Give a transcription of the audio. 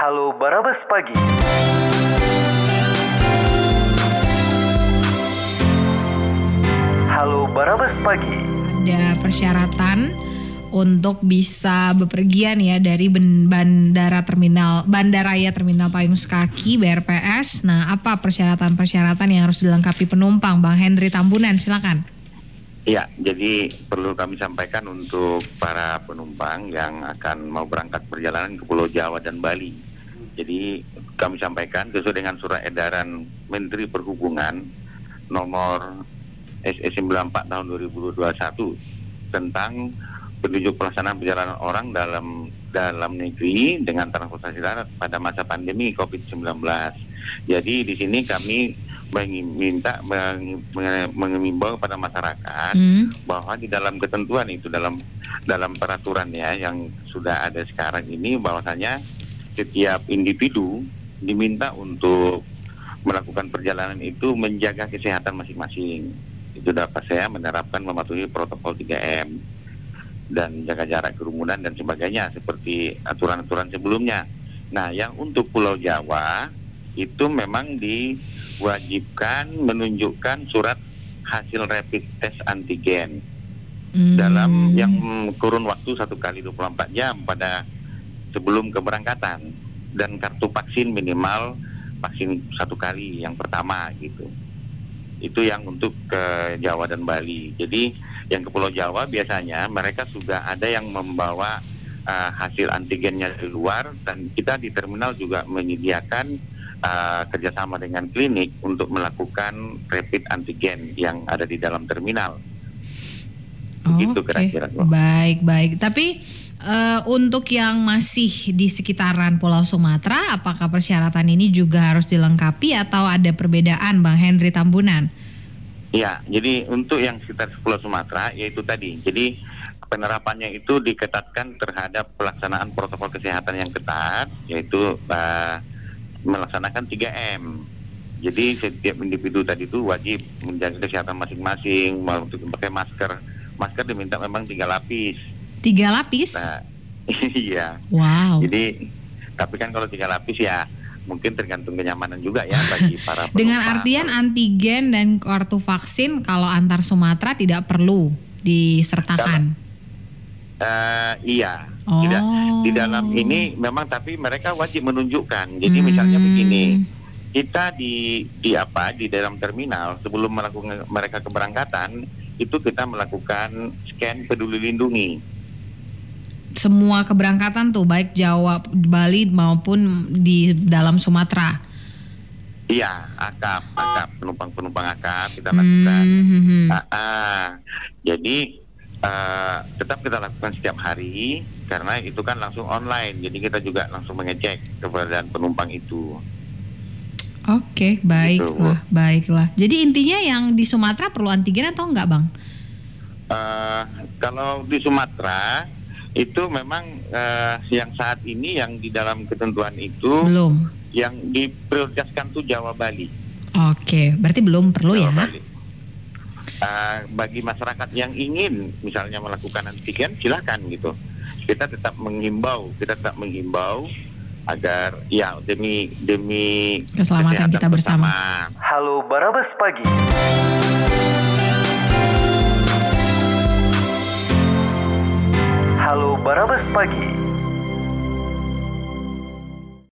Halo Barabas Pagi. Halo Barabas Pagi. ada persyaratan untuk bisa bepergian ya dari bandara terminal Bandaraya Terminal Payung Sekaki BRPS. Nah, apa persyaratan-persyaratan yang harus dilengkapi penumpang? Bang Hendri Tambunan, silakan. Ya, jadi perlu kami sampaikan untuk para penumpang yang akan mau berangkat perjalanan ke Pulau Jawa dan Bali. Jadi kami sampaikan sesuai dengan surat edaran Menteri Perhubungan nomor SE 94 tahun 2021 tentang petunjuk pelaksanaan perjalanan orang dalam dalam negeri dengan transportasi darat pada masa pandemi COVID-19. Jadi di sini kami meminta meng- meng- mengimbau kepada masyarakat Hmm. bahwa di dalam ketentuan itu dalam dalam peraturan ya yang sudah ada sekarang ini bahwasanya setiap individu diminta untuk melakukan perjalanan itu menjaga kesehatan masing-masing. Itu dapat saya menerapkan mematuhi protokol 3M dan jaga jarak kerumunan dan sebagainya seperti aturan-aturan sebelumnya. Nah, yang untuk Pulau Jawa itu memang diwajibkan menunjukkan surat hasil rapid test antigen Hmm. dalam yang kurun waktu satu kali 24 jam pada sebelum keberangkatan dan kartu vaksin minimal vaksin satu kali yang pertama gitu itu yang untuk ke Jawa dan Bali jadi yang ke Pulau Jawa biasanya mereka sudah ada yang membawa uh, hasil antigennya di luar dan kita di terminal juga menyediakan uh, kerjasama dengan klinik untuk melakukan rapid antigen yang ada di dalam terminal Begitu Oke. kira-kira. Baik, baik. Tapi eh, untuk yang masih di sekitaran Pulau Sumatera, apakah persyaratan ini juga harus dilengkapi atau ada perbedaan, Bang Hendri Tambunan? Ya, jadi untuk yang sekitar Pulau Sumatera yaitu tadi, jadi penerapannya itu diketatkan terhadap pelaksanaan protokol kesehatan yang ketat, yaitu uh, melaksanakan 3M. Jadi setiap individu tadi itu wajib menjaga kesehatan masing-masing, pakai masker. Masker diminta memang tiga lapis. Tiga lapis? Nah, iya. Wow. Jadi, tapi kan kalau tiga lapis ya mungkin tergantung kenyamanan juga ya bagi para Dengan artian antigen dan kartu vaksin kalau antar Sumatera tidak perlu disertakan. Eh, iya, Oh. tidak di dalam ini memang tapi mereka wajib menunjukkan. Jadi Hmm. misalnya begini, kita di di apa di dalam terminal sebelum melakukan mereka keberangkatan itu kita melakukan scan peduli lindungi. Semua keberangkatan tuh baik Jawa, Bali maupun di dalam Sumatera. Iya, akap, akap penumpang-penumpang akap kita lakukan. Hmm, hmm, hmm. Ah, ah. jadi eh, tetap kita lakukan setiap hari karena itu kan langsung online. Jadi kita juga langsung mengecek keberadaan penumpang itu. Oke, baiklah, baiklah. Jadi intinya yang di Sumatera perlu antigen atau enggak, Bang? Eh, kalau di Sumatera itu memang eh, yang saat ini yang di dalam ketentuan itu Belum. yang diprioritaskan tuh Jawa Bali. Oke, berarti belum perlu ya? Jawa Bali. Eh, bagi masyarakat yang ingin misalnya melakukan antigen silakan gitu. Kita tetap menghimbau, kita tetap menghimbau agar ya demi demi Keselamatan kita bersama. Halo Barabas Pagi. Halo Barabas Pagi.